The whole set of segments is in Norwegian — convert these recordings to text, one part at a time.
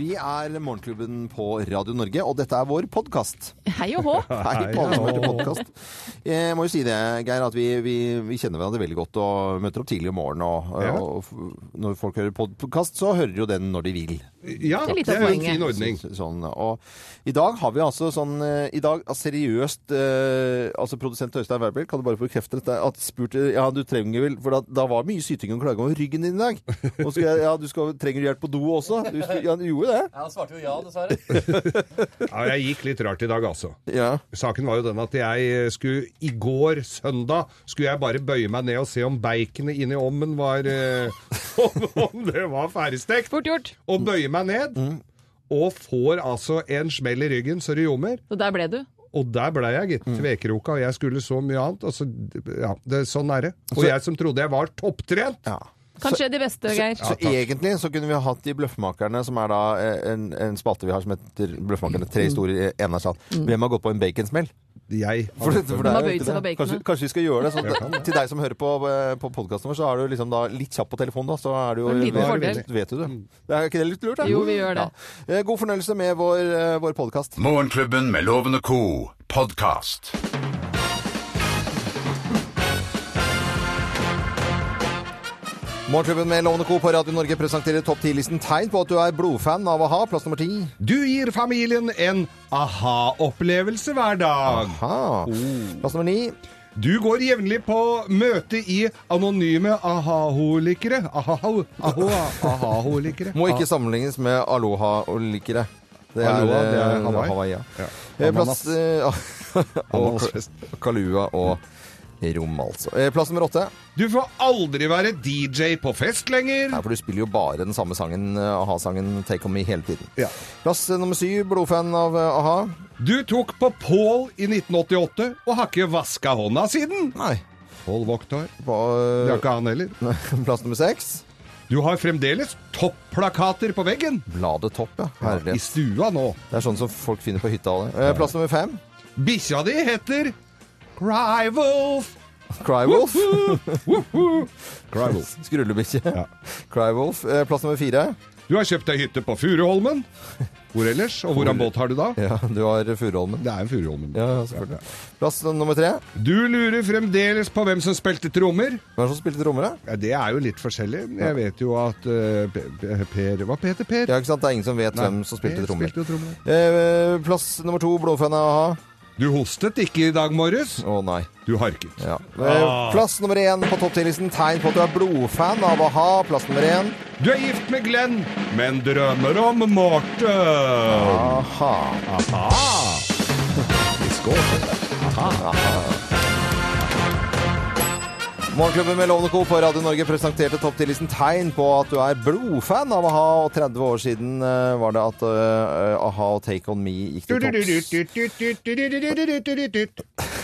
Vi er Morgenklubben på Radio Norge, og dette er vår podkast. Hei og hå. Hei på alle som hører podkast. Jeg må jo si det, Geir, at vi, vi, vi kjenner hverandre veldig godt og møter opp tidlig om morgenen. Og, Ja. og når folk hører podkast, så hører de jo den når de vil. Ja, Det er det er en fin ordning. Sånn, og i dag har vi altså sånn eh, I dag, altså, seriøst eh, Altså Produsent Øystein Werbel, kan du bare bekrefte dette? At spurte Ja, du trenger vel For da, da var mye syting og klaging over ryggen din i dag. Og så, ja, du skal, trenger du hjelp på do også? Du, ja, du gjorde det? Ja, han svarte jo ja, dessverre. Ja, jeg gikk litt rart i dag, altså. Ja. Saken var jo den at jeg skulle I går, søndag, skulle jeg bare bøye meg ned og se om baconet inni ommen var eh, om, om det var ferdigstekt. Fort gjort. Og bøye meg ned. Og får altså en smell i ryggen så det ljomer. Og der ble du. Og der ble jeg, gitt. Tvekroka. Og jeg skulle så mye annet. Og så, ja, det, sånn er det. Og jeg som trodde jeg var topptrent. ja. Kanskje de beste, Geir. Så egentlig så kunne vi ha hatt de Bløffmakerne, som er da eh, en, en spalte vi har som heter Bløffmakerne. Tre historier i en er sann. Hvem har gått på en baconsmell? Jeg For det, for det har bøyd seg det. Kanskje, kanskje vi skal gjøre det sånn Til deg som hører på, eh, på podkasten vår, så er du liksom da litt kjapp på telefonen, da. Så er du jo En liten vet- fordel. Vet du det? det er ikke det litt lurt? da? Jo, vi gjør det. Ja. Eh, God fornøyelse med vår, vår podkast. Morgenklubben med Lovende co. podkast. Morgenklubben med Lovende Co. på Radio Norge presenterer topp 10-listen tegn på at du er blodfan av a-ha. Plass nummer ti. Du gir familien en aha-opplevelse hver dag. Aha. Plass nummer ni. Du går jevnlig på møte i anonyme aha-holikere. Aha- aha- Aha-holikere. Må ikke sammenlignes med aloha-holikere. Det er, Aloha, det er eh, Hawaii. ja. Ja. Eh, Plass eh, og Ananasfest. Kalua og rom, altså. Eh, Plass nummer åtte. Du får aldri være DJ på fest lenger. Nei, for du spiller jo bare den samme sangen, eh, a-ha-sangen Take On Me hele tiden. Ja. Plass eh, nummer syv, blodfan av a-ha. Du tok på Pål i 1988 og har ikke vaska hånda siden. Nei. Pål Voktar. På, Det har ikke han heller. plass nummer seks. Du har fremdeles topplakater på veggen. Bladet Topp, ja. I stua nå. Det er sånn som folk finner på hytta. Eh, Plass nummer fem. Bikkja di heter Crywolf. Crywolf. Crywolf. Skrullebikkje. Ja. Crywolf. Wolf. Plass nummer fire. Du har kjøpt deg hytte på Furuholmen. Hvor ellers? Og hvordan båt har du da? Ja, du har Furuholmen. Det er en Furuholmen. Ja, ja, selvfølgelig. Plass nummer tre. Du lurer fremdeles på hvem som spilte trommer. Hvem som spilte trommer, da? Ja, det er jo litt forskjellig. Jeg vet jo at eh, P- Per Hva Peter Per? Ja, ikke sant? Det er ingen som vet Nei, hvem som spilte trommer. spilte jo trommer. Eh, plass nummer to, av a-ha. Du hostet ikke i dag morges. Å nei. Du harket. Ja. Eh, plass nummer én på topp 10-listen. Tegn på at du er blodfan av a-ha. Plass nummer én. Du er gift med Glenn, men drømmer om Morten. Aha. Aha! Skål. Morgenklubben med Lovende Co. på Radio Norge presenterte topp 10-listen tegn på at du er blodfan av a-ha. Og 30 år siden uh, var det at uh, a-ha og Take On Me gikk til topps.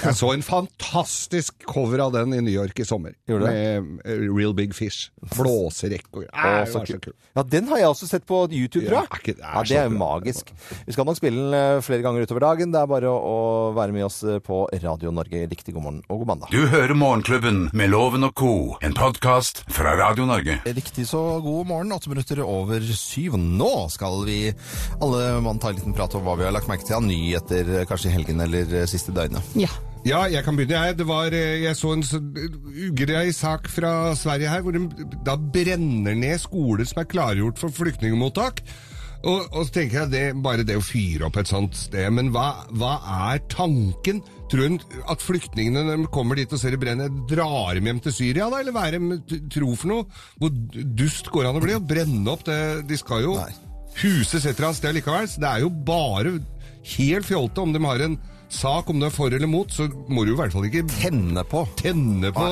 Jeg så en fantastisk cover av den i New York i sommer. Gjorde Med det? Real Big Fish. Blåserekk og Å, så kult. kult. Ja, den har jeg også sett på YouTube, tror Ja, ikke- jeg. det er Ja, det er jo magisk. Vi skal nok spille den eh, flere ganger utover dagen. Det er bare å, være med oss eh, på Radio Norge. Riktig god morgen og god mandag. Du hører Morgenklubben med Loven og co., en podkast fra Radio Norge. Riktig så god morgen, åtte minutter over syv. Nå skal vi alle mann ta en liten prat om hva vi har lagt merke til av nyheter, eh, kanskje i helgen eller eh, siste døgnet. Ja. Ja, jeg kan begynne. Jeg, det var, eh, jeg så en så ugrei sak fra Sverige her, hvor de da brenner ned skoler som er klargjort for flyktningmottak. Og, og så tenker jeg det, bare det å fyre opp et sånt sted, men hva, hva er tanken? Tror hun at flyktningene når de kommer dit og ser det brenne, drar dem hjem til Syria, da? Eller hva er de tro for noe? Hvor dust går det an å bli? Å brenne opp det De skal jo Nei. huses et eller annet sted likevel, så det er jo bare helt fjolte om de har en sak om du er for eller mot, så må du i hvert fall ikke Tenne på. tenne på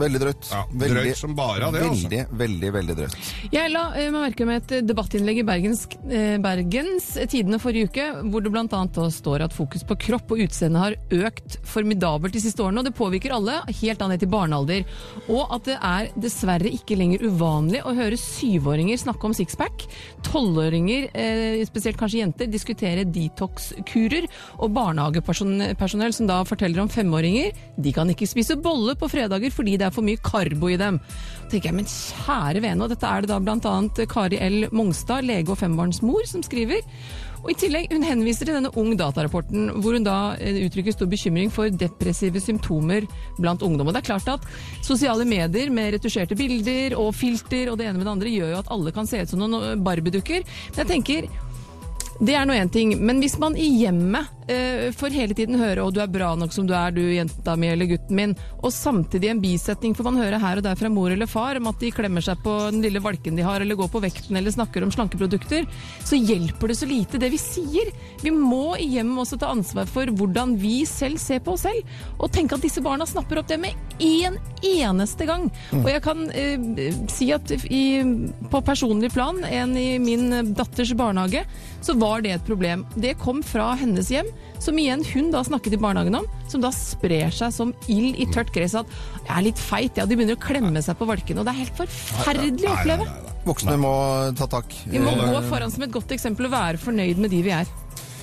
Veldig drøyt. Ja, veldig, drøyt som bare av det, altså. Veldig, veldig, veldig drøyt. Jeg la eh, meg merke med et debattinnlegg i Bergens, eh, Bergens Tidende forrige uke, hvor det bl.a. står at fokus på kropp og utseende har økt formidabelt de siste årene, og det påvirker alle, helt ned til barnealder. Og at det er dessverre ikke lenger uvanlig å høre syvåringer snakke om sixpack, tolvåringer, eh, spesielt kanskje jenter, diskutere detox-kurer, og barnehagepersonell som da forteller om femåringer, de kan ikke spise bolle på fredager fordi det er for mye karbo i dem. Da tenker jeg, men kjære vene, og dette er det da annet Kari L. Mongstad, lege og fembarnsmor, som skriver. Og i tillegg, Hun henviser til denne Ung Data-rapporten, hvor hun da eh, uttrykker stor bekymring for depressive symptomer blant ungdom. Og det er klart at Sosiale medier med retusjerte bilder og filter og det ene med det andre gjør jo at alle kan se ut som noen barbiedukker. Men jeg tenker, det er nå én ting, men hvis man i hjemmet får hele tiden høre 'å, du er bra nok som du er, du jenta mi eller gutten min', og samtidig en bisetning får man høre her og der fra mor eller far om at de klemmer seg på den lille valken de har, eller går på vekten eller snakker om slankeprodukter, så hjelper det så lite det vi sier. Vi må i hjemmet også ta ansvar for hvordan vi selv ser på oss selv, og tenke at disse barna snapper opp det med én eneste gang. Og jeg kan eh, si at i, på personlig plan, en i min datters barnehage, så var det et problem. Det kom fra hennes hjem, som igjen hun da snakket i barnehagen om, som da sprer seg som ild i tørt gress. At jeg er litt feit, ja. De begynner å klemme seg på valkene. Og det er helt forferdelig å oppleve. Voksne må ta tak. Vi må gå foran som et godt eksempel og være fornøyd med de vi er.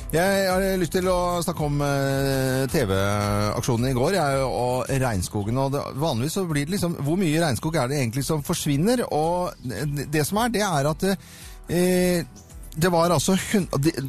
Jeg har lyst til å snakke om eh, TV-aksjonen i går jeg, og regnskogen. Og det, vanligvis så blir det liksom Hvor mye regnskog er det egentlig som forsvinner? Og det, det som er, det er at eh, det var altså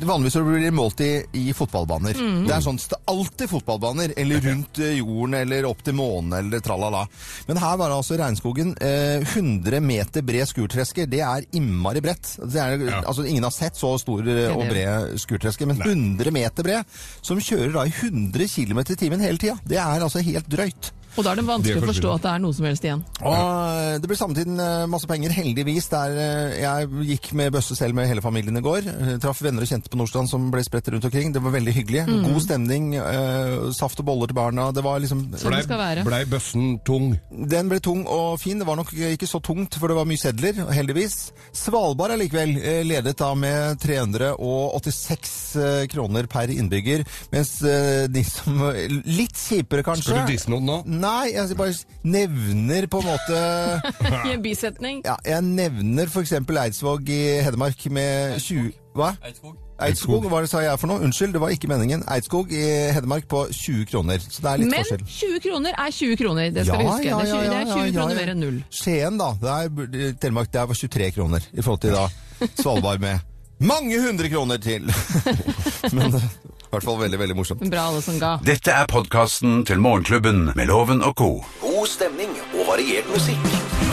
Vanligvis så blir det målt i, i fotballbaner. Det er sånn det er alltid fotballbaner. Eller rundt eh, jorden, eller opp til månen, eller tralala. Men her var det altså regnskogen eh, 100 meter bred skurtresker. Det er innmari bredt. Det er, Ja. altså, ingen har sett så stor eh, og bred skurtresker, men 100 meter bred, som kjører da i 100 km i timen hele tida. Det er altså helt drøyt. Og da er det vanskelig å forstå at det er noe som helst igjen. Og det ble samtidig eh, masse penger, heldigvis. Der eh, jeg gikk med bøsse selv med hele familien i går. Eh, Traff venner og kjente på Nordstrand som ble spredt rundt omkring. Det var veldig hyggelig. God stemning. Uh, Saft og boller til barna. Det var liksom Blei ble bøssen tung? Den ble tung og fin. Det var nok ikke så tungt, for det var mye sedler, heldigvis. Svalbard er likevel ledet da med 386 eh, kroner per innbygger, mens de som Litt kjipere, kanskje. Skal du disse noen nå? Nei, jeg bare nevner på en måte I en bisetning. Ja, jeg nevner f.eks. Eidsvåg i Hedmark med 20 Hva? Eidskog. Eidskog, hva sa jeg for noe? Unnskyld, det var ikke meningen. Eidskog i Hedmark på 20 kroner. Så det er litt Men forskjell. 20 kroner er 20 kroner, det skal vi huske. det, er 20, det er 20 kroner mer enn null. Skien, da. Det er, Telemark det var 23 kroner i forhold til da Svalbard med mange hundre kroner til. Men er i hvert fall veldig, veldig morsomt. Bra alle som ga. Dette er podkasten til Morgenklubben med Loven og co. God stemning og variert musikk.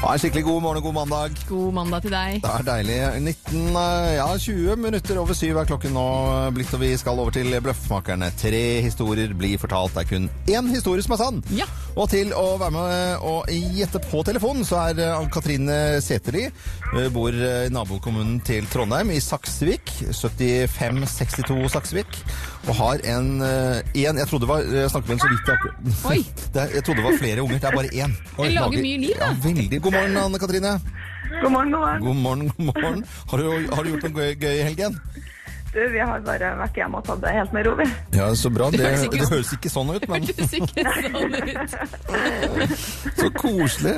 Ja, en skikkelig god morgen og god mandag. God mandag til deg. Det er deilig. 19, eh, ja, 20 minutter over syv er klokken nå blitt, og vi skal over til Bløffmakerne. Tre historier blir fortalt. Det er kun én historie som er sann. Ja. Og til å være med og gjette på telefonen, så er eh, Ann-Katrine Sæterli. eh, Bor i nabokommunen til Trondheim, i Saksvik. 7562 Saksvik. Og har en, én Jeg trodde det var Jeg snakket med en så vidt jeg akkurat Oi. Det Jeg trodde det var flere unger. Det er bare én. Jeg lager mye liv, da. Ja, veldig. God morgen, Anne Katrine. God morgen, god morgen. God morgen, god morgen. Har du, har du gjort noe gøy, gøy i helgen? Du, vi har bare vært hjemme og tatt det helt med ro, vi. Ja, så bra. Det, høres ikke det høres ikke sånn ut, men Hørtes ikke sånn ut. så koselig.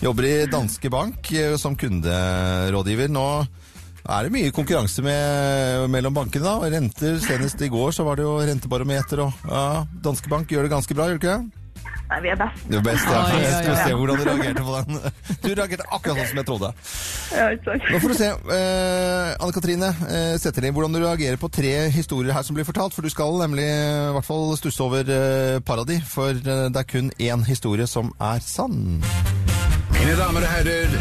Jobber i Danske Bank eh, som kunderådgiver. Nå er det mye konkurranse med, mellom bankene. da. Renter, Senest i går så var det jo rentebarometer. og ja, Danske Bank gjør det ganske bra, gjør det ikke det? Nei, vi er best. Det er best, ja. Oi, skulle se hvordan du reagerte på den. Du reagerte akkurat sånn som jeg trodde. Ja? Nå får du se, eh, Anne Katrine eh, Sætterli, hvordan du reagerer på tre historier her som blir fortalt. For du skal nemlig eh, i hvert fall stusse over eh, Paradis, for eh, det er kun én historie som er sann. Mine damer og herrer,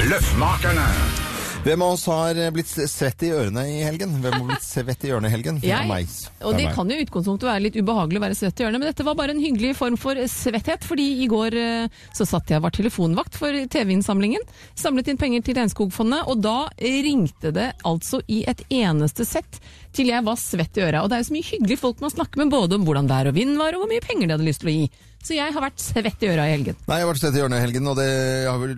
Bløffmakerne. Hvem av oss har blitt svett i ørene i helgen? Hvem har blitt svett i ørene i helgen? Jeg. Og det kan jo i utgangspunktet være litt ubehagelig å være svett i ørene, men dette var bare en hyggelig form for svetthet, fordi i går eh, så satt jeg og var telefonvakt for TV-innsamlingen, samlet inn penger til Regnskogfondet, og da ringte det altså i et eneste sett til jeg var svett i øra. Og det er jo så mye hyggelige folk man snakker med, både om hvordan vær og vind var, og hvor mye penger de hadde lyst til å gi. Så jeg har vært svett i øra i helgen. Nei, jeg har vært svett i hjørnet i helgen, og det, jeg har vel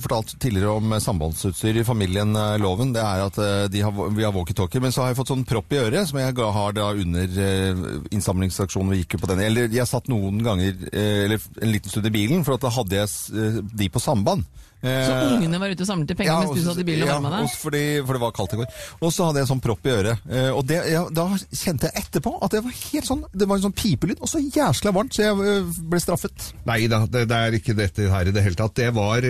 fortalt tidligere om sambandsutstyr i familien eh, Loven. Det er at eh, har, vi har walkietalkie, men så har jeg fått sånn propp i øret, som jeg har da under eh, innsamlingsaksjonen vi gikk på den. Eller jeg satt noen ganger, eh, eller en liten stund i bilen, for at da hadde jeg eh, de på samband. Så Eh, ungene var ute og samlet penger mens du og- satt i bilen og ja, varma deg? Ja, Fordi, for det var kaldt i går. Og så hadde jeg en sånn propp i øret. Eh, og det, ja, da kjente jeg etterpå at det var helt sånn, det var en sånn pipelyd, og så jæsla varmt, så jeg eh, ble straffet. Nei da, det, det er ikke dette her i det hele tatt. Det var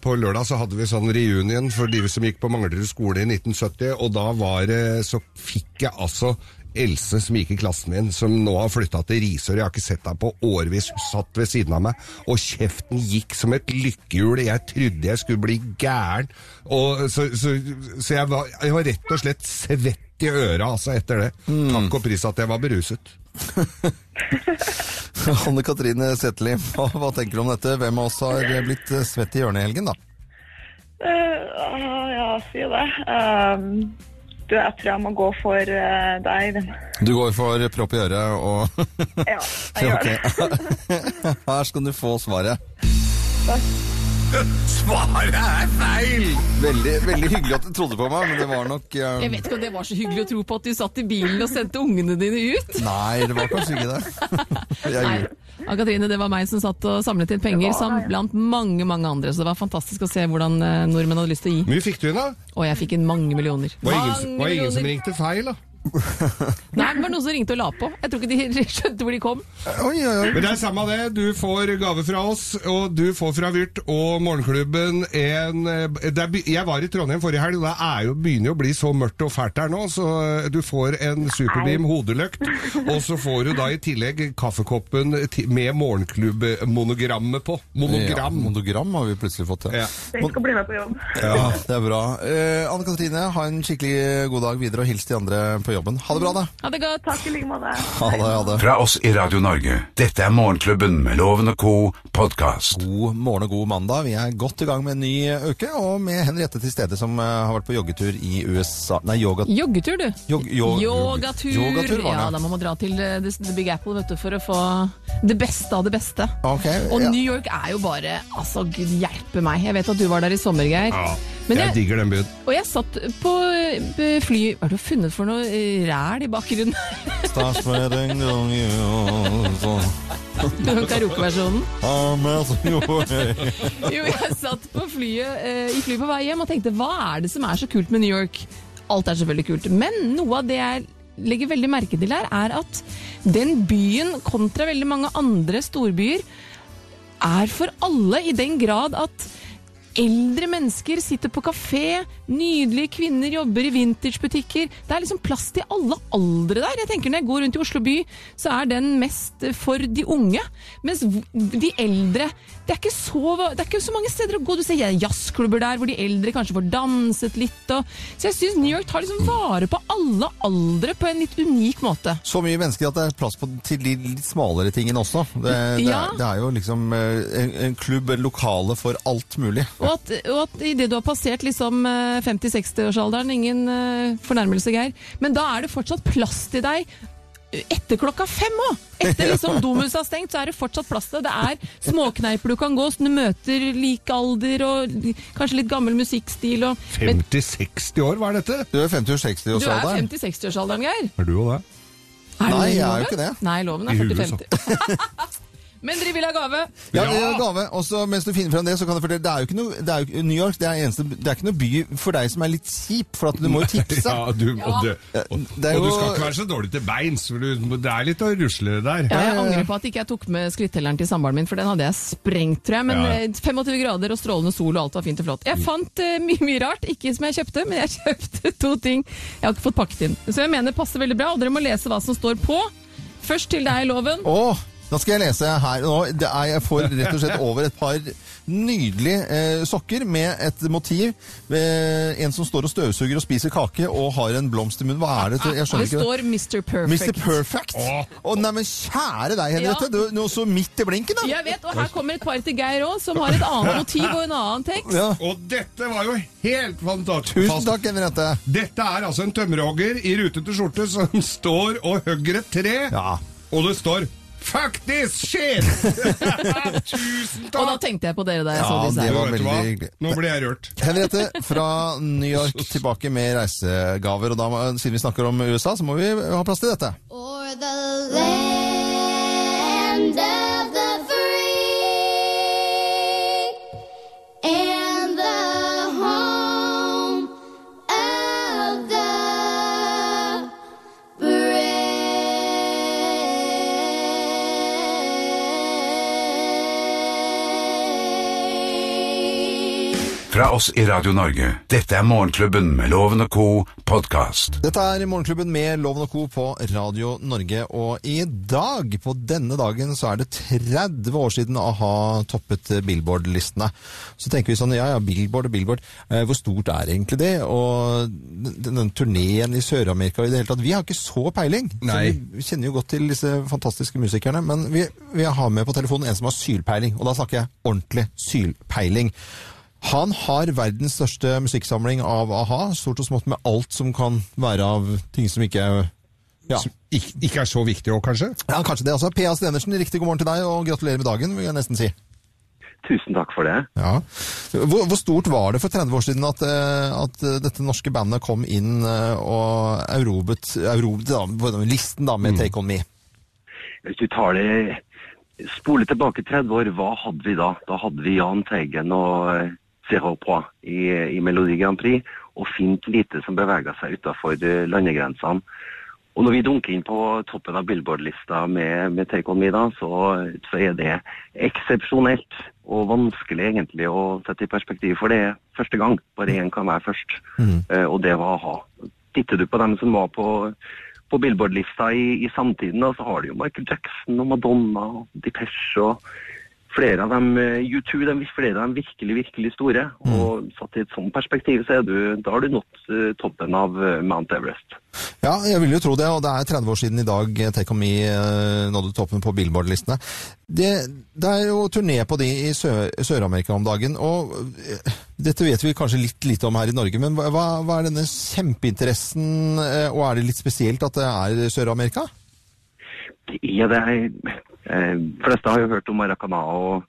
På lørdag så hadde vi sånn reunion for de som gikk på Manglerud skole i 1970, og da var det Så fikk jeg altså Else, som gikk i klassen min, som nå har flytta til Risør. Jeg har ikke sett henne på årevis. Hun satt ved siden av meg, og kjeften gikk som et lykkehjul. Jeg trodde jeg skulle bli gæren. Og, så så, så jeg, var, jeg var rett og slett svett i øra altså, etter det. Takk og pris at jeg var beruset. Anne Katrine Seteli, hva, hva tenker du om dette? Hvem av oss har blitt eh, svett i hjørnet i helgen, da? Uh, ja, si det. Um, du, jeg tror jeg må gå for uh, deg, Eivind. Du går for propp i øret og Ja, jeg gjør det. Her skal du få svaret. Svaret er feil! Veldig, veldig hyggelig at du trodde på meg, men det var nok eh, Jeg vet ikke om det var så hyggelig å tro på at du satt i bilen og sendte ungene dine ut. Nei, det var kanskje ikke det. Jeg Gjorde- Ann-Katrine, det var meg som satt og samlet inn penger, Det var som det, ja. blant mange mange andre. Så det var fantastisk å se hvordan eh, nordmenn hadde lyst til å gi. Hvor mye fikk du inn, da? Og jeg fikk inn mange millioner. Var ingen, mange var ingen som ringte feil, da? Nei, det var noen som ringte og la på. Jeg tror ikke de skjønte hvor de kom. Oi, oi, oi. Men det er samme det. Du får gave fra oss, og du får fra Vyrt og Morgenklubben en eh, det er, Jeg var i Trondheim forrige helg, og det er jo, begynner jo å bli så mørkt og fælt der nå, så eh, du får en Superbeam hodeløkt, og så får du da i tillegg kaffekoppen med Morgenklubb-monogrammet på. Ja, Monogram. monogram har vi plutselig fått. Ja. Jeg skal bli med på jobb. Ja, det er bra. Eh, Anne Katrine, ha en skikkelig god dag videre, og hils de andre på jobben. Ha det bra, da. Ha det godt. Takk i like måte. Ha det, ha det. Fra oss i Radio Norge, dette er Morgenklubben med Loven og co. podkast. God morgen og god mandag. Vi er godt i gang med en ny uke, og med Henriette til stede, som eh, har vært på joggetur i USA Nei, yoga... Joggetur, du. Jog, jog, Yogatur. Yogatur var ja, da må man dra til eh, The Big Apple vet du, for å få det beste av det beste. Okay, Og ja. New York er jo bare Altså, gud hjelpe meg. Jeg vet at du var der i sommer, Geir. Ja, jeg jeg, digger den byen. og jeg satt på fly Hva har du funnet for noe ræl i bakgrunnen? Stars med en gang i år, Den karaokeversjonen. så- med så jo, Jo, jeg satt på flyet, eh, i flyet på vei hjem og tenkte hva er det som er så kult med New York? Alt er selvfølgelig kult, men noe av det jeg legger veldig merke til her, er at den byen kontra veldig mange andre storbyer er for alle i den grad at Eldre mennesker sitter på kafé, nydelige kvinner jobber i vintagebutikker. Det er liksom plass til alle aldre der. Jeg tenker Når jeg går rundt i Oslo by, så er den mest for de unge. Mens de eldre Det er ikke så, det er ikke så mange steder å gå. Du ser jazzklubber der hvor de eldre kanskje får danset litt. Og, så jeg syns New York tar liksom vare på alle aldre på en litt unik måte. Så mye mennesker at det er plass på, til de litt smalere tingene også. Det, det, Ja. er, det er jo liksom eh, en, en klubb, en lokale for alt mulig. Og at, og at idet du har passert liksom eh, 50-60-årsalderen, ingen eh, fornærmelse, Geir, men da er det fortsatt plass til deg etter klokka fem òg! Etter liksom Domus har stengt, så er det fortsatt plass til deg. Det er småkneiper du kan gå, så du møter lik alder og kanskje litt gammel musikkstil. 50-60 år, hva er dette? Du er er 50-60-årsalderen. 50-60-årsalderen, Geir. Er du òg det? Er Nei, jeg er jo ikke det. Nei, loven er 40-50. Men dere vil ha gave? Ja, Ja. gave. Og så mens du finner frem det, så kan jeg fortelle Det er jo ikke noe, det er jo, New York det er, eneste, det er ikke noe by for deg som er litt kjip, for at du må jo tipse. Ja, du, og, du, og, Det er og du skal ikke være så dårlig til beins, for du, det er litt å rusle der. Ja, jeg angrer på at ikke jeg tok med skrittelleren til samboeren min, for den hadde jeg sprengt, tror jeg. Men Ja. eh, 25 grader og strålende sol og alt var fint og flott. Jeg fant uh, mye, mye rart, ikke som jeg kjøpte, men jeg kjøpte to ting jeg har ikke fått pakket inn. Så jeg mener passer veldig bra, og dere må lese hva som står på. Først til deg, Loven. Å, Da skal jeg lese her nå. Det er, jeg får rett og slett over et par nydelige eh, sokker med et motiv. Eh, en som står og støvsuger og spiser kake og har en blomst i munnen. Hva er det? Jeg skjønner ikke det. står Mr. Perfect. Mr. Perfect? Oh, nei, men kjære deg, Henriette. Ja. Du er så midt i blinken, da. Jeg vet, og Her kommer et par til Geir òg, som har et annet motiv og en annen tekst. Ja. Og dette var jo helt fantastisk. Tusen takk, Henriette. Dette er altså en tømmerhogger i rutete skjorte som står og hogger et tre, Ja. og det står Fuck this shit! Tusen takk! Og da tenkte jeg på dere da jeg Ja, så disse det her. var Vet du veldig hva? hyggelig. Nå ble jeg rørt. Henriette fra New York tilbake med reisegaver. Og da, må- siden vi snakker om USA, så må vi ha plass til dette. Or the Fra oss i Radio Norge. Dette er Morgenklubben med Loven og co. podkast. Dette er Morgenklubben med Loven og Co. på Radio Norge. Og i dag, på denne dagen, så er det 30 år siden a-ha toppet Billboard-listene. Så tenker vi sånn, ja ja, Billboard og Billboard, eh, hvor stort er egentlig det? Og denne den turneen i Sør-Amerika i det hele tatt, vi har ikke så peiling. Nei. Så vi kjenner jo godt til disse fantastiske musikerne, men vi, vi har med på telefonen en som har sylpeiling. Og da snakker jeg ordentlig sylpeiling. Han har verdens største musikksamling av a-ha, stort og smått med alt som kan være av ting som ikke er ja. Som ikke, ikke er så viktig òg, kanskje? ja, kanskje det. altså. P.A. Stenersen, riktig god morgen til deg, og gratulerer med dagen, vil jeg nesten si. Tusen takk for det. Ja. Hvor, hvor stort var det for 30 år siden at, eh, at eh, dette norske bandet kom inn eh, og erobret, erobret da, på den listen da, med Take On Me? Hvis du tar det Spole tilbake 30 år, hva hadde vi da? Da hadde vi Jahn Teigen og eh, CH på i, i Melodi Grand Prix, og fint lite som beveger seg utafor landegrensene. Og når vi dunker inn på toppen av Billboard-lista med, med Take On Me, da, så, så er det eksepsjonelt og vanskelig egentlig å sette i perspektiv, for det er første gang. Bare én kan være først, Eh, og det var a-ha. Titter du på dem som var på, på Billboard-lista i, i samtiden, da, så har du jo Michael Jackson og Madonna og Depeche og flere av dem, eh, U2, de, flere av dem virkelig, virkelig store. Og satt i et sånt perspektiv, så du, da har du nådd eh, toppen av eh, Mount Everest. Ja, jeg vil jo tro det, og det er 30 år siden i dag Take On Me nådde toppen på Billboard-listene. Det, det er jo turné på de i Sør-Amerika om dagen, og dette vet vi kanskje litt lite om her i Norge, men hva, hva er denne kjempeinteressen, og er det litt spesielt at det er Sør-Amerika? Ja, Det er. Eh, fleste har jo hørt om Maracana og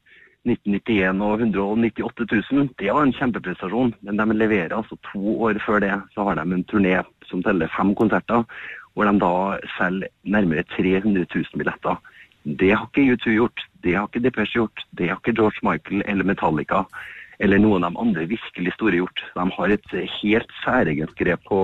1991 og 198 000. Det var en kjempeprestasjon, men de leverer altså to år før det. Så har de en turné som teller fem konserter, hvor de da selger nærmere 300 000 billetter. Det har ikke U2 gjort, det har ikke Depeche gjort, det har ikke George Michael eller Metallica eller noen av de andre virkelig store gjort. De har et helt særegent grep på,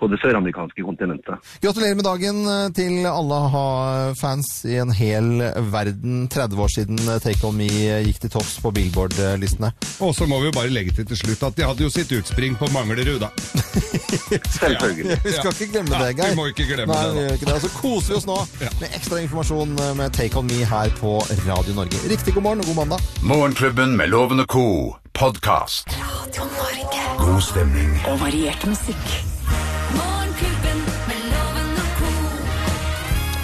på det søramerikanske kontinentet. Gratulerer med dagen eh, til alle ha-fans i en hel verden. 30 år siden eh, Take On Me eh, gikk til topps på Billboard-listene. Og så må vi jo bare legge til til slutt at de hadde jo sitt utspring på Manglerud, da. Selvfølgelig. Vi skal ikke glemme det, Geir. vi må ikke glemme Nei, det, ikke det. Så koser vi oss nå Ja. med ekstra informasjon med Take On Me her på Radio Norge. Riktig god morgen og god mandag. Morgenklubben med Loven og co. podkast. Radio Norge. God stemning. Og variert musikk.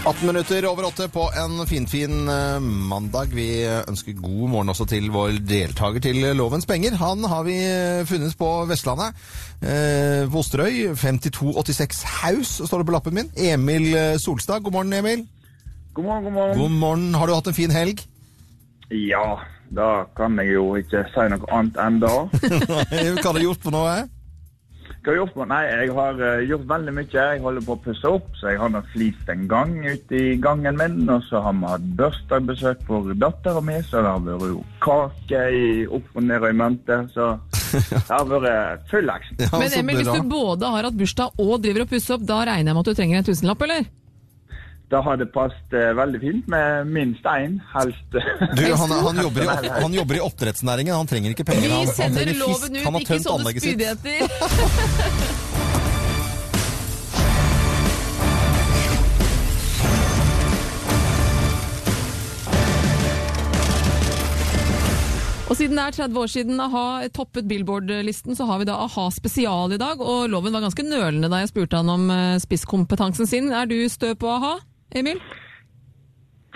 18 minutter over åtte på en finfin fin mandag. Vi ønsker god morgen også til vår deltaker til Lovens penger. Han har vi eh, funnet på Vestlandet. Eh, på Osterøy. 5286 Haus står det på lappen min. Emil eh, Solstad. God morgen, Emil. God morgen, god morgen. God morgen. Har du hatt en fin helg? Ja, da kan jeg jo ikke si noe annet enn det. Hva har du gjort på noe? Hva har jeg gjort? Nei, jeg har eh, gjort veldig mye. Jeg holder på å pusse opp, så jeg har nå flist en gang ute i gangen min. Og så har vi hatt bursdagsbesøk for dattera mi, så det har vært jo kake i opp og ned og i mente. Så det har vært full action. Ja, Men Emil, hvis du både har hatt bursdag og driver og pusser opp, da regner jeg med at du trenger en tusenlapp, eller? Da har det passet eh, veldig fint med minst én, helst. Du, han, han, jobber i, han, jobber i, oppdrettsnæringen, han trenger ikke penger. Han, han trenger fisk. Ut, han har tømt anlegget sitt. Og siden det er 30 år siden a-ha toppet Billboard-listen, så har vi da a-ha spesial i dag. Og Loven var ganske nølende da jeg spurte han om eh, spisskompetansen sin. Er du stø på a-ha? Emil?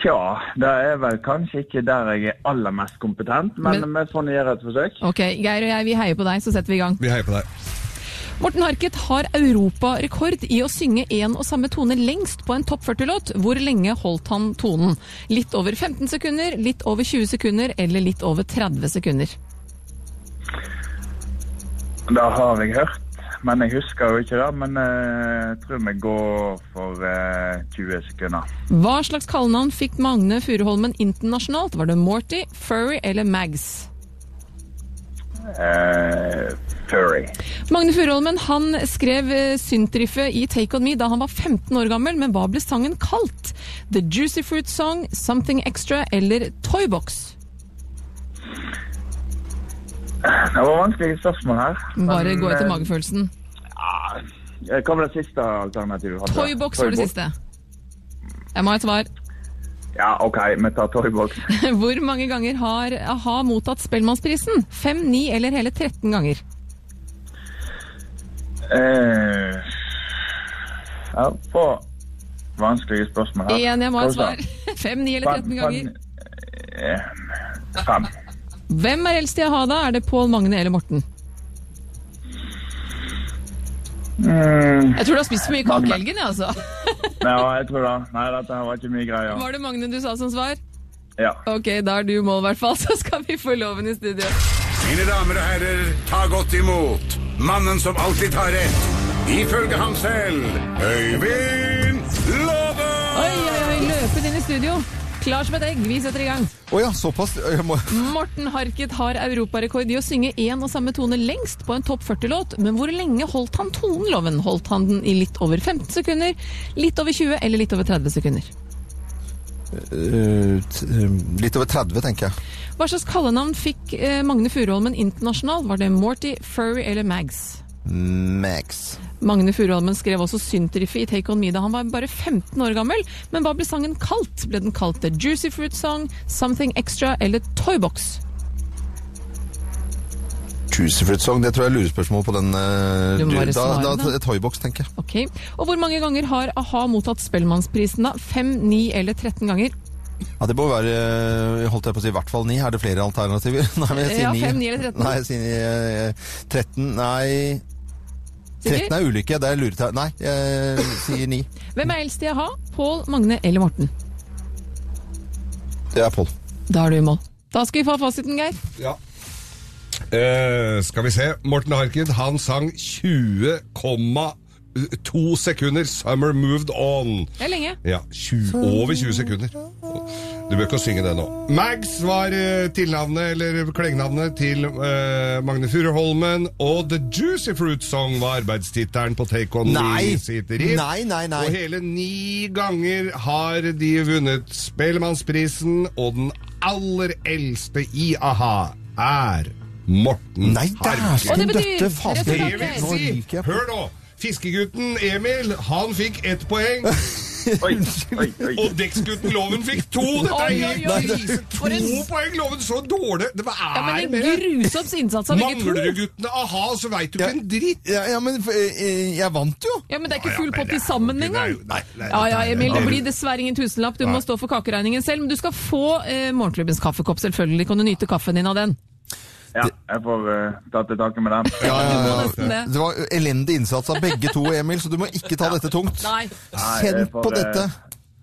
Tja, det er vel kanskje ikke der jeg er aller mest kompetent, men, Men- vi får gjøre et forsøk. Ok, Geir og jeg, vi heier på deg, så setter vi i gang. Vi heier på deg. Morten Harket har europarekord i å synge én og samme tone lengst på en topp 40-låt. Hvor lenge holdt han tonen? Litt over 15 sekunder, litt over 20 sekunder eller litt over 30 sekunder? Det har jeg hørt, men jeg husker jo ikke det. Men eh, jeg tror vi går for eh, 20 sekunder. Hva slags kallenavn fikk Magne Furuholmen internasjonalt? Var det Morty, Furry eller Mags? Uh, Furry. Magne Furuholmen han skrev eh, syntriffet i Take On Me da han var 15 år gammel, men hva ble sangen kalt? The Juicy Fruit Song, Something Extra eller Toybox? Det var vanskelige spørsmål her. Bare gå etter eh, magefølelsen. Ja, Hva var det siste alternativet? hadde? Toybox var det siste. Jeg må ha et svar. Ja, OK, vi tar Toybox. Hvor mange ganger har a-ha mottatt Spellemannsprisen? Fem, ni eller hele 13 ganger? Eh, ja, på vanskelige spørsmål her. Igjen, jeg må ha et svar. Fem, ni eller 13 ganger? Eh, Fem. Hvem er eldst i a-ha da? Er det Pål Magne eller Morten? Mm, Jeg tror du har spist for mye kake i helgen, jeg, altså. ja, jeg tror det. Nei, dette her var ikke mye greier. Var det Magne du sa som svar? Ja. Ok, da er du i mål, i hvert fall. Så skal vi få loven i studio. Mine damer og herrer, ta godt imot mannen som alltid tar rett, ifølge ham selv, Øyvind Låve! Oi, oi, oi, løpen inn i studio. Klar som et egg, vi setter i gang. Oh ja, såpass. Må... Morten Harket har europarekord i å synge én og samme tone lengst på en topp 40-låt. Men hvor lenge holdt han tonen, Loven? Holdt han den i litt over 15 sekunder, litt over 20 eller litt over 30 sekunder? Eh, eh, litt over 30, tenker jeg. Hva slags kallenavn fikk eh, Magne Furuholmen internasjonal? Var det Morty, Furry eller Mags? Max. Magne Furuholmen skrev også syntriffet i Take On Me da han var bare 15 år gammel. Men hva ble sangen kalt? Ble den kalt The Juicy Fruit Song, Something Extra eller Toybox? Juicy Fruit Song, det tror jeg er lurespørsmål på den. Uh, Du må bare da, da. Toybox, tenker jeg. Ok. Og hvor mange ganger har a-ha mottatt Spellemannsprisen da? 5, 9 eller 13 ganger? Ja, det må være eh, holdt jeg på å si, i hvert fall ni. Er det flere alternativer? Nei, men jeg sier Ja, ni. fem, ni eller 13? Nei, jeg sier eh, 13. Nei Sikker? 13 er ulykke. Det er luretegn. Nei, jeg sier 9. Hvem er eldst i a-ha? Pål, Magne eller Morten? Det er Pål. Da er du i mål. Da skal vi få fasiten, Geir. Ja. Eh, skal vi se. Morten Harket, han sang 20,2 sekunder 'Summer Moved On'. Det er lenge. Ja, 20, over 20 sekunder. Du bør ikke synge det nå. Mags var eh, tilnavnet, eller klengenavnet, til uh, Magne Furuholmen. Og The Juicy Fruit Song var arbeidstittelen på Take On Nei. Sitt riff. Nei, nei, nei. Og hele ni ganger har de vunnet Spellemannsprisen, og den aller eldste i a-ha er Morten Nei, Harket. Og det dæsken betyr døtte faen. resultat, Det vil Geir. Nå si, hør nå, fiskegutten Emil, han fikk ett poeng, Oi, oi, oi. og dekksgutten Loven fikk to. Dette er helt krise. En- To poeng, Loven, så dårlig. Det var Ja, er men. En grusoms innsats av begge to. Manglerudguttene, aha, så veit du Ja. ikke en dritt. Ja, ja, men eh, jeg vant jo. Ja, Men det er ikke full pott er- sammen er engang. Ja ja, er- Emil, det- blir dessverre ingen tusenlapp. Du må stå for kakeregningen selv. Men du skal få eh, morgenklubbens kaffekopp, selvfølgelig. Kan du nyte kaffen din av den? Ja, jeg får uh, ta til takke med den. Ja, ja, det. Var elendig innsats av begge to, Emil, så du må ikke ta dette tungt. Nei. Kjenn på eh, dette.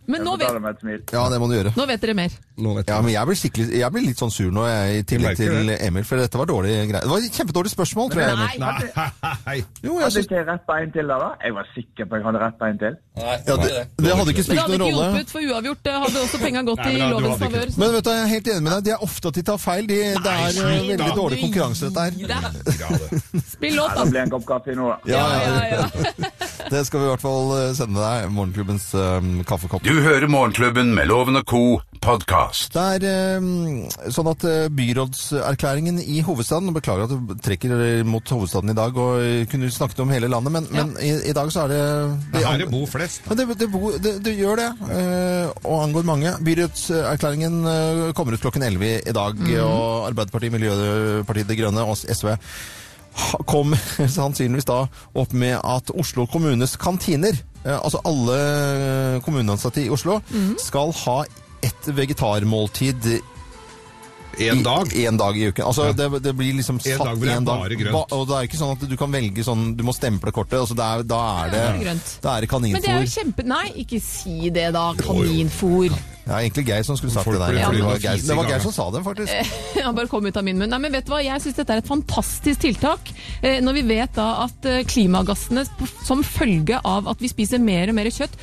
Men nå vet, det. Ja, det må du gjøre. nå vet dere mer. Nå vet Ja, men jeg blir, skikkelig, jeg blir litt sånn sur nå, jeg, i tillegg til Emil, for dette var dårlig greie. Det var et kjempedårlig spørsmål, tror jeg, Emil. Nei. Nei. Jo, jeg Hadde ikke jeg retta en til da, da? Jeg var sikker på at jeg hadde rett en til. Nei, ja, det, det hadde ikke Men det hadde ikke hjulpet, for uavgjort eh, hadde også penga gått Nei, men i lovens favør. Men vet du, jeg er helt enig med deg. Det er ofte at de tar feil. De, det er eh, veldig da. dårlig konkurranse, dette her. Spill låt, da. da. det blir en kopp kaffe nå, da. Ja, ja, ja. Det skal vi i hvert fall eh, sende deg. Morgenklubbens um, kaffekopp. Du hører Morgenklubben med Loven og Co. podkast. Det er um, sånn at byrådserklæringen i hovedstaden og Beklager at du trekker mot hovedstaden i dag, og kunne snakket om hele landet, men, men i, i dag så er det Det er det bor flest. Men det, det, bo- det, det gjør det, uh, og angår mange. Byrådserklæringen uh, kommer ut klokken 11 i dag, og Arbeiderpartiet, Miljøpartiet De Grønne og SV kom sannsynligvis da opp med at Oslo kommunes kantiner, eh, altså alle kommuneansatte i Oslo, skal ha ett vegetarmåltid En dag. En dag i uken. Altså, Ja. det, det blir liksom satt dag hvor det er en dag. bare grønt. Ba- og det er ikke sånn at du kan velge sånn Du må stemple kortet. Altså, det er, da er det, grønt. da er det Men det er jo kjempe... Nei, ikke si det da. Kaninfôr. Det er egentlig Geir som skulle sagt det der. Ja, det, var Geir, det var Geir som sa det, faktisk. Han bare kom ut av min munn. Nei, men vet du hva? Jeg syns dette er et fantastisk tiltak. Eh, når vi vet da at eh, klimagassene som følge av at vi spiser mer og mer kjøtt,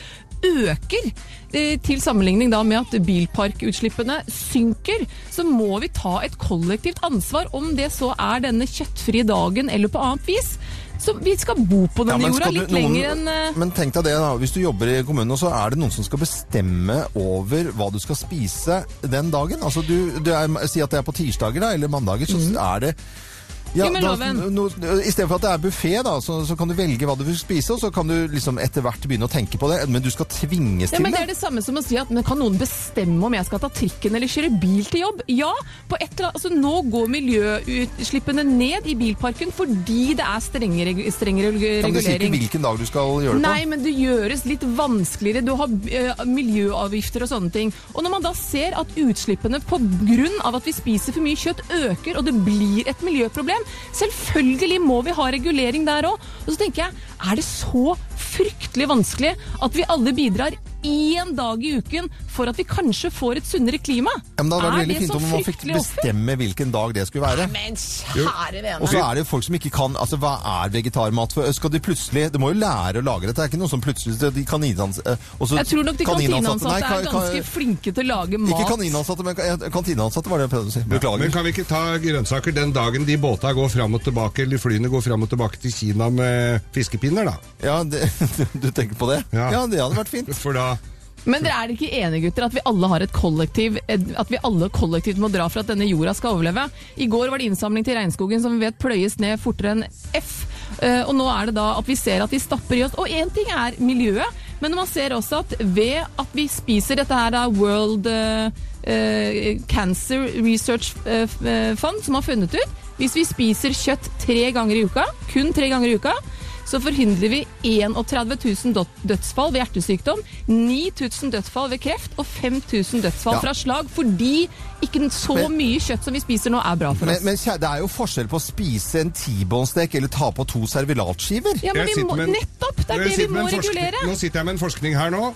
øker. Eh, til sammenligning da med at bilparkutslippene synker, så må vi ta et kollektivt ansvar, om det så er denne kjøttfrie dagen eller på annet vis. Så vi skal bo på denne ja, jorda skal du- litt noen- lenger enn eh, Men tenk deg det, da. Hvis du jobber i kommunen, og så er det noen som skal bestemme over hva du skal spise den dagen. Altså, du, du er, Si at det er på tirsdager da, eller mandager, så er det ja, Jo, da- no, I stedet for at det er buffé, så, så kan du velge hva du vil spise, og så kan du liksom etter hvert begynne å tenke på det. Men du skal tvinges Ja, til men Det det. er det samme som å si at men kan noen bestemme om jeg skal ta trikken eller kjøre bil til jobb? Ja, på et eller annet, altså Nå går miljøutslippene ned i bilparken fordi det er strengere, strengere regulering. regu- Kan du si ikke hvilken dag du skal gjøre det på? Nei, men det gjøres litt vanskeligere. Du har uh, miljøavgifter og sånne ting. Og når man da ser at utslippene på grunn av at vi spiser for mye kjøtt øker, og det blir et miljøproblem, selvfølgelig må vi ha regulering der òg. Og så tenker jeg, er det så fryktelig vanskelig at vi alle bidrar én dag i uken for at vi kanskje får et sunnere klima? Ja, men da var det veldig fint om man fikk bestemme hvilken dag det skulle være. Men kjære vene. Og så er det jo folk som ikke kan Altså, hva er vegetarmat for? Skal de plutselig De må jo lære å lage dette. Det er ikke noe som plutselig De kaninans... også- Jeg tror nok de kantineansatte er ganske flinke til å lage mat. Ikke kaninansatte, men ka- kantineansatte var det jeg prøvde å si. Beklager. Men kan vi ikke ta grønnsaker den dagen de båta går fram og tilbake, eller flyene går fram og tilbake til Kina med fiskepinner, da? Ja, det, du tenker på det? Ja. Ja, det hadde vært fint. For da Men dere er ikke enige, gutter, at vi alle har et kollektiv, at vi alle kollektivt må dra for at denne jorda skal overleve? I går var det innsamling til regnskogen, som vi vet pløyes ned fortere enn F. Eh, Og nå er det da at vi ser at de stapper i oss. Og én ting er miljøet, men man ser også at ved at vi spiser dette her da World eh, eh, Cancer Research Fund, som har funnet ut hvis vi spiser kjøtt tre ganger i uka, kun tre ganger i uka, så forhindrer vi 31 000 dødsfall ved hjertesykdom, 9000 dødsfall ved kreft og 5000 dødsfall Ja. fra slag, fordi ikke så Men- mye kjøtt som vi spiser nå er bra for Men, oss. men det er jo forskjell på å spise en T-bone-stek eller ta på to servelatskiver. Ja, men vi må, en- nettopp! Det er det vi må regulere. Nå sitter jeg med en forskning her nå.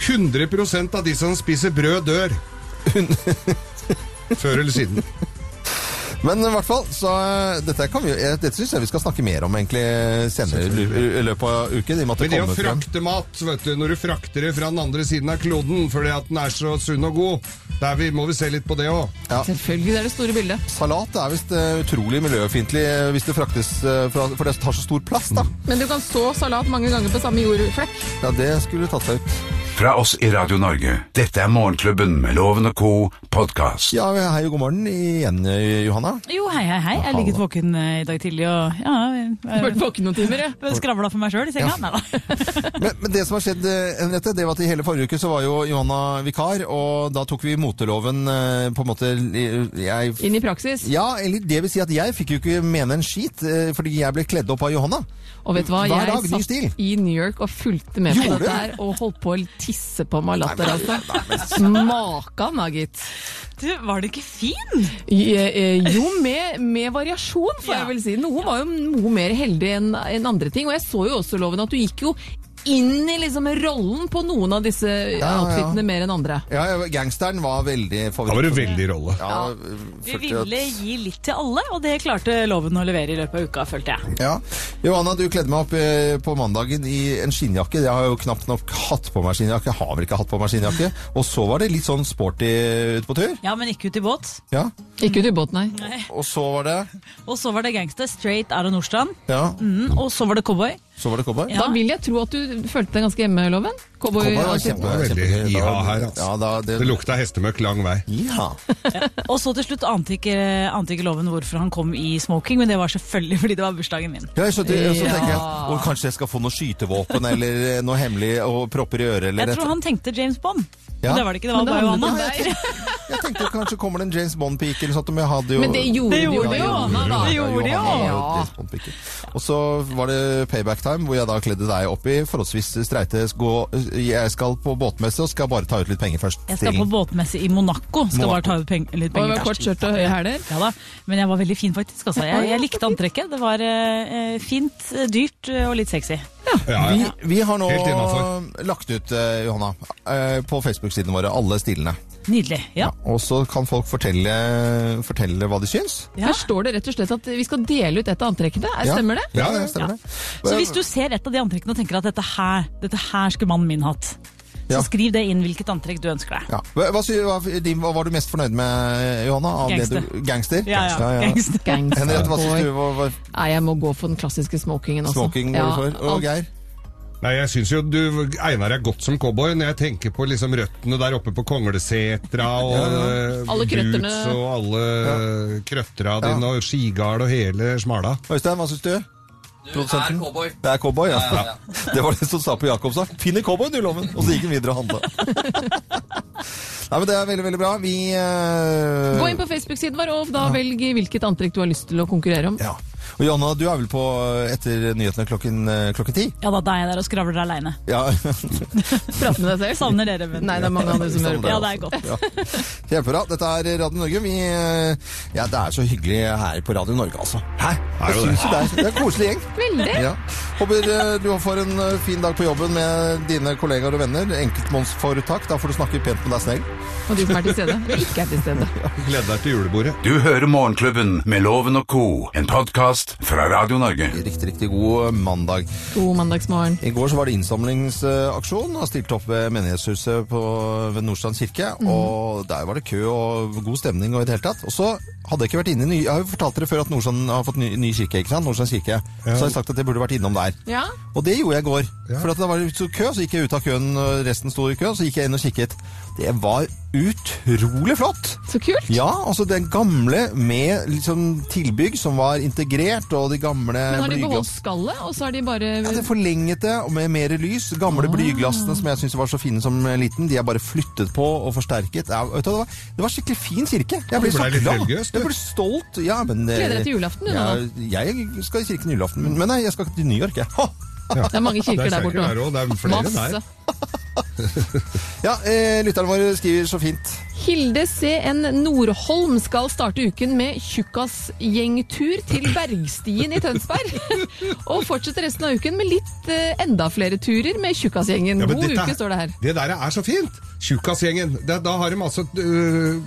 100% av de som spiser brød, dør. Før eller siden. Men i hvert fall, så eh, dette, kan vi, eh, dette syns jeg vi skal snakke mer om egentlig senere i løpet av uken. Men det å frakte mat, vet du, når du frakter det fra den andre siden av kloden fordi at den er så sunn og god, der vi, må vi se litt på det òg. Selvfølgelig, det er det store bildet. Salat er visst eh, utrolig miljøfiendtlig hvis det fraktes fra, for det tar så stor plass, da. Men du kan så salat mange ganger på samme jordflekk. Ja, det skulle tatt seg ut. Fra oss i Radio Norge. Dette er Morgenklubben med Loven og Co. podkast. Ja, hei og god morgen igjen, eh, Johanna. Jo, hei, hei, hei. Jeg ligget våken eh, i dag tidlig og ja, Vært våken noen timer, ja. skravla for meg sjøl i senga. Nei da. Men, men det som har skjedd, eh, Henriette, det var at i hele forrige uke så var jo Johanna vikar, og da tok vi moteloven eh, på en måte jeg, Inn i praksis. Ja, eller det vil si at jeg fikk jo ikke mene en skit, eh, fordi jeg ble kledd opp av Johanna. Og vet du hva, Hver jeg dag, satt i New York og fulgte med på dette her, og holdt på å tisse på meg av latter, altså. Makan, da, gitt. Du, var du ikke fin? Eh, eh, Jo, med, med variasjon, får Ja. jeg vel si. Noen var jo noe mer heldig enn en andre ting. Og jeg så jo også, Loven, at du gikk jo inn i liksom rollen på noen av disse ja. outfitene mer enn andre. Ja, gangsteren var veldig Da favoritt. var det veldig rolle. Ja, Vi ville at- gi litt til alle, og det klarte loven å levere i løpet av uka, følte jeg. Ja. Johanna, du kledde meg opp eh, på mandagen i en skinnjakke. Jeg har jo knapt nok hatt på meg skinnjakke. Har vel ikke hatt på meg skinnjakke. Og så var det litt sånn sporty ute på tur. Ja, men ikke ut i båt. Ja. Ikke ut i båt, nei. Og så var det Og så var det gangster, straight out of Nordstrand. Ja. Mm, og så var det cowboy. Så var det cowboy. Da vil jeg tro at du følte deg ganske hjemme, Loven. Cowboy, kjempe- Det var veldig iha her, altså. Ja, da, det, Det lukta hestemøkk lang vei. ja. Og så til slutt ante ikke, ante ikke loven hvorfor han kom i smoking, men det var selvfølgelig fordi det var bursdagen min. Ja, så, det, så Ja. tenker jeg og kanskje jeg skal få noe skytevåpen eller noe hemmelig og propper i øret eller Jeg et tror han tenkte James Bond. Ja. Men det var det ikke, det var bare Johanna. om deg. Jeg tenkte kanskje kommer det en James Bond-pike eller sånt, men jeg hadde jo Men det gjorde Det du jo gjorde med jo. Johanna, da. Det gjorde de jo. Johanna var Ja. James Bond-pike. Og så var det payback time, hvor jeg da kledde deg opp i forholdsvis streite sko. Jeg skal på båtmesse og skal bare ta ut litt penger først. Jeg skal på båtmesse i Monaco. Skal Monaco. bare ta ut peng litt penger først. kort skjørt og høye hæler. Ja da, men jeg var veldig fin faktisk. Altså. Jeg, jeg likte antrekket. Det var eh, fint, eh, dyrt eh, og litt sexy. Ja, Vi, vi har nå lagt ut, eh, Johanna, eh, på Facebook-sidene våre, alle stilene. Nydelig. Ja. Og så kan folk fortelle, fortelle hva de syns. Ja. Her står det rett og slett at vi skal dele ut et av antrekkene. Er- Stemmer det? Ja, det stemmer Ja. det. Så hvis du ser et av de antrekkene og tenker at dette her, dette her skulle mannen min hatt, Ja. Så skriv det inn hvilket antrekk du ønsker deg. Ja. Hva, hva, hva, var du mest fornøyd med, Johanna? Av det Gangster. Du, gangster? Ja, ja. Gangster. Gangster. Henriette, hva syns du? Hva, hva, Nei, jeg må gå for den klassiske smokingen også. smoking går du for? Og Geir? Nei, jeg syns jo du egner deg godt som cowboy når jeg tenker på liksom røttene der oppe på Konglesetra og ja, ja. krøtterne. boots og alle krøttera dine og skigard og hele smala. Øystein, hva syns du? Du er cowboy. Det er cowboy, ja. Ja, ja, ja. Det var det som sa på Jacobsen. Finn en cowboy, du, Loven! Og så gikk han videre og handla. Nei, men Det er veldig, veldig bra. Vi uh... Gå inn på Facebook-siden vår og da velg hvilket antrekk du har lyst til å konkurrere om. Ja. Og Johanna, du er vel på etter nyhetene klokken, eh, klokken ti? Ja da, da er jeg der og skravler aleine. Ja. Prater med deg selv. Savner dere, men Nei, det er mange andre som hører på. Ja, det er godt. Ja. Kjempebra. Dette er Radio Norge. Vi, eh, ja, det er så hyggelig her på Radio Norge, altså. Hæ? Jeg det. det, er, det er en koselig gjeng. Veldig. Ja. Håper eh, du får en eh, fin dag på jobben med dine kollegaer og venner. Enkeltmannsforetak. Da får du snakke pent med deg selv. Og de som er til stede. Eller ikke er til stede. Gleder deg til julebordet. Du hører Morgenklubben med Loven og co., en podkast fra Radio Norge. Riktig, riktig god mandag. God mandagsmorgen. I går så var det innsamlingsaksjon og stilte opp ved menighetshuset på, ved Nordstrand kirke. Og der var det kø og god stemning og i det hele tatt. Og så hadde jeg ikke vært inne i ny... Jeg har jo fortalt dere før at Nordstrand har fått ny, ny kirke, ikke sant? Nordstrand kirke. Så har jeg sagt at jeg burde vært innom der. Ja. Og det gjorde jeg i går. For at det var så kø, så gikk jeg ut av køen, og resten sto i kø, så gikk jeg inn og kikket. Det var utrolig flott! Så kult. Ja, altså den gamle med liksom tilbygg som var integrert, og de gamle Men har de beholdt blyglass. skallet, og så har de bare Ja, det forlenget det, og med mer lys. Gamle Ah. blyglassene som jeg syntes var så fine som liten, de er bare flyttet på og forsterket. Ja, vet du, det, var, det var skikkelig fin kirke. Jeg ble ble så glad. religiøs. Jeg ble stolt. Ja, men, eh, Gleder deg til julaften, du, ja, nå. Jeg skal i kirken julaften, men, men nei, jeg skal ikke til New York, jeg. Ja. Det er mange kirker Der borte ikke det er flere Masse. der. Ja, eh, lytterne våre skriver så fint. Hilde C.N. Nordholm skal starte uken med tjukkasgjengtur til Bergstien i Tønsberg. og fortsette resten av uken med litt eh, enda flere turer med tjukkasgjengen. Ja, God dette uke, står det her. Det der er så fint! Tjukkasgjengen. Da, har de altså uh,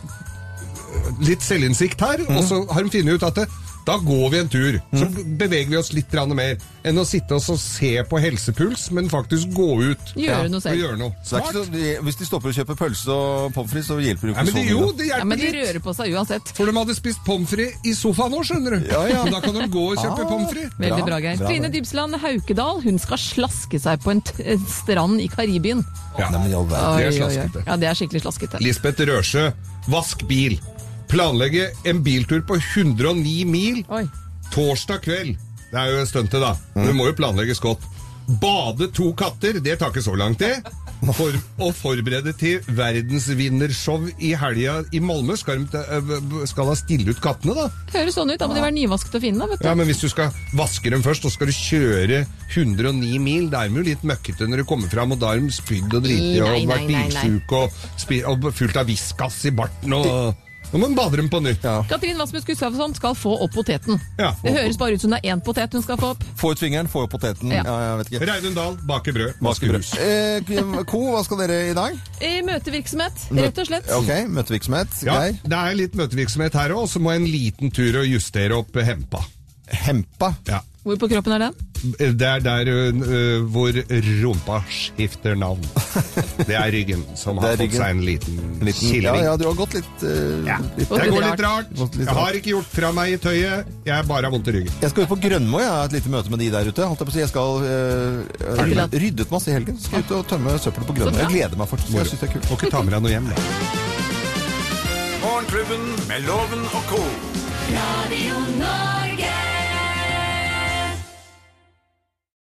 litt selvinnsikt her, og så har de funnet ut at det, da går vi en tur. Så beveger vi oss litt mer enn å sitte oss og se på helsepuls, men faktisk gå ut Gjøre noe selv. og gjøre noe. Så det er ikke så, de, hvis de stopper å kjøpe pølse og pommes frites, så hjelper det jo ikke sånn jo, det hjelper Ja, men de litt. rører på seg uansett. For de hadde spist pommes frites i sofaen nå, skjønner du. Ja, ja. Da kan de gå og kjøpe Ah. pommes frites. Veldig Bra, Geir. Trine. Dybsland Haukedal hun skal slaske seg på en t en strand i Karibien. Ja. Nei, men. Det er slaskete. Ja, det er skikkelig slaskete. Lisbeth Røsjø, vask bil. Planlegge en biltur på 109 mil Oi. torsdag kveld. Det er jo stuntet, da. Mm. det må jo planlegges godt. Bade to katter, det tar ikke så lang tid. For å forberede til verdensvinnershow i helga i Malmö. Skal øh, skal da stille ut kattene, da? Høres sånn ut. Da må de være nyvasket og fine, da, vet du. Ja, men hvis du skal vaske dem først, så skal du kjøre 109 mil. Da er de jo litt møkkete når du kommer fram, og da er de spydd og driti og vært bilsjuke og, og fullt av viskas i barten og Nå må hun bade dem på nytt. Katrin Vasmus Gustavsson skal få opp poteten. Ja. Det høres bare ut som det er én potet hun skal få opp. Få ut fingeren, få ut poteten. Ja. Ja, jeg vet ikke. Reidun Dahl baker brød, vasker du eh, Ko, hva skal dere i dag? I Møtevirksomhet, rett og slett. Ok, møtevirksomhet. Ja, Geir? det er litt møtevirksomhet her òg, så må jeg en liten tur og justere opp Hempa. Hempa. Ja. Hvor på kroppen er den? Det er der uh, hvor rumpa skifter navn. Det er ryggen som har ryggen. fått seg en liten, En liten, ja, ja, du har gått litt, uh, Ja. litt Det går litt rart. Litt Jeg har ikke gjort fra meg i tøyet, jeg bare har vondt i ryggen. Jeg skal ut på Grønmo, jeg har et lite møte med de der ute. Holdt jeg, på å si. jeg skal uh, ryddet masse i helgen. Skal ut og tømme søppelet på Grønmo. Jeg gleder meg faktisk. Jeg synes det er kult. Må ikke ta med deg noe hjem. da. Morgenklubben med Loven og co. Radio Norge.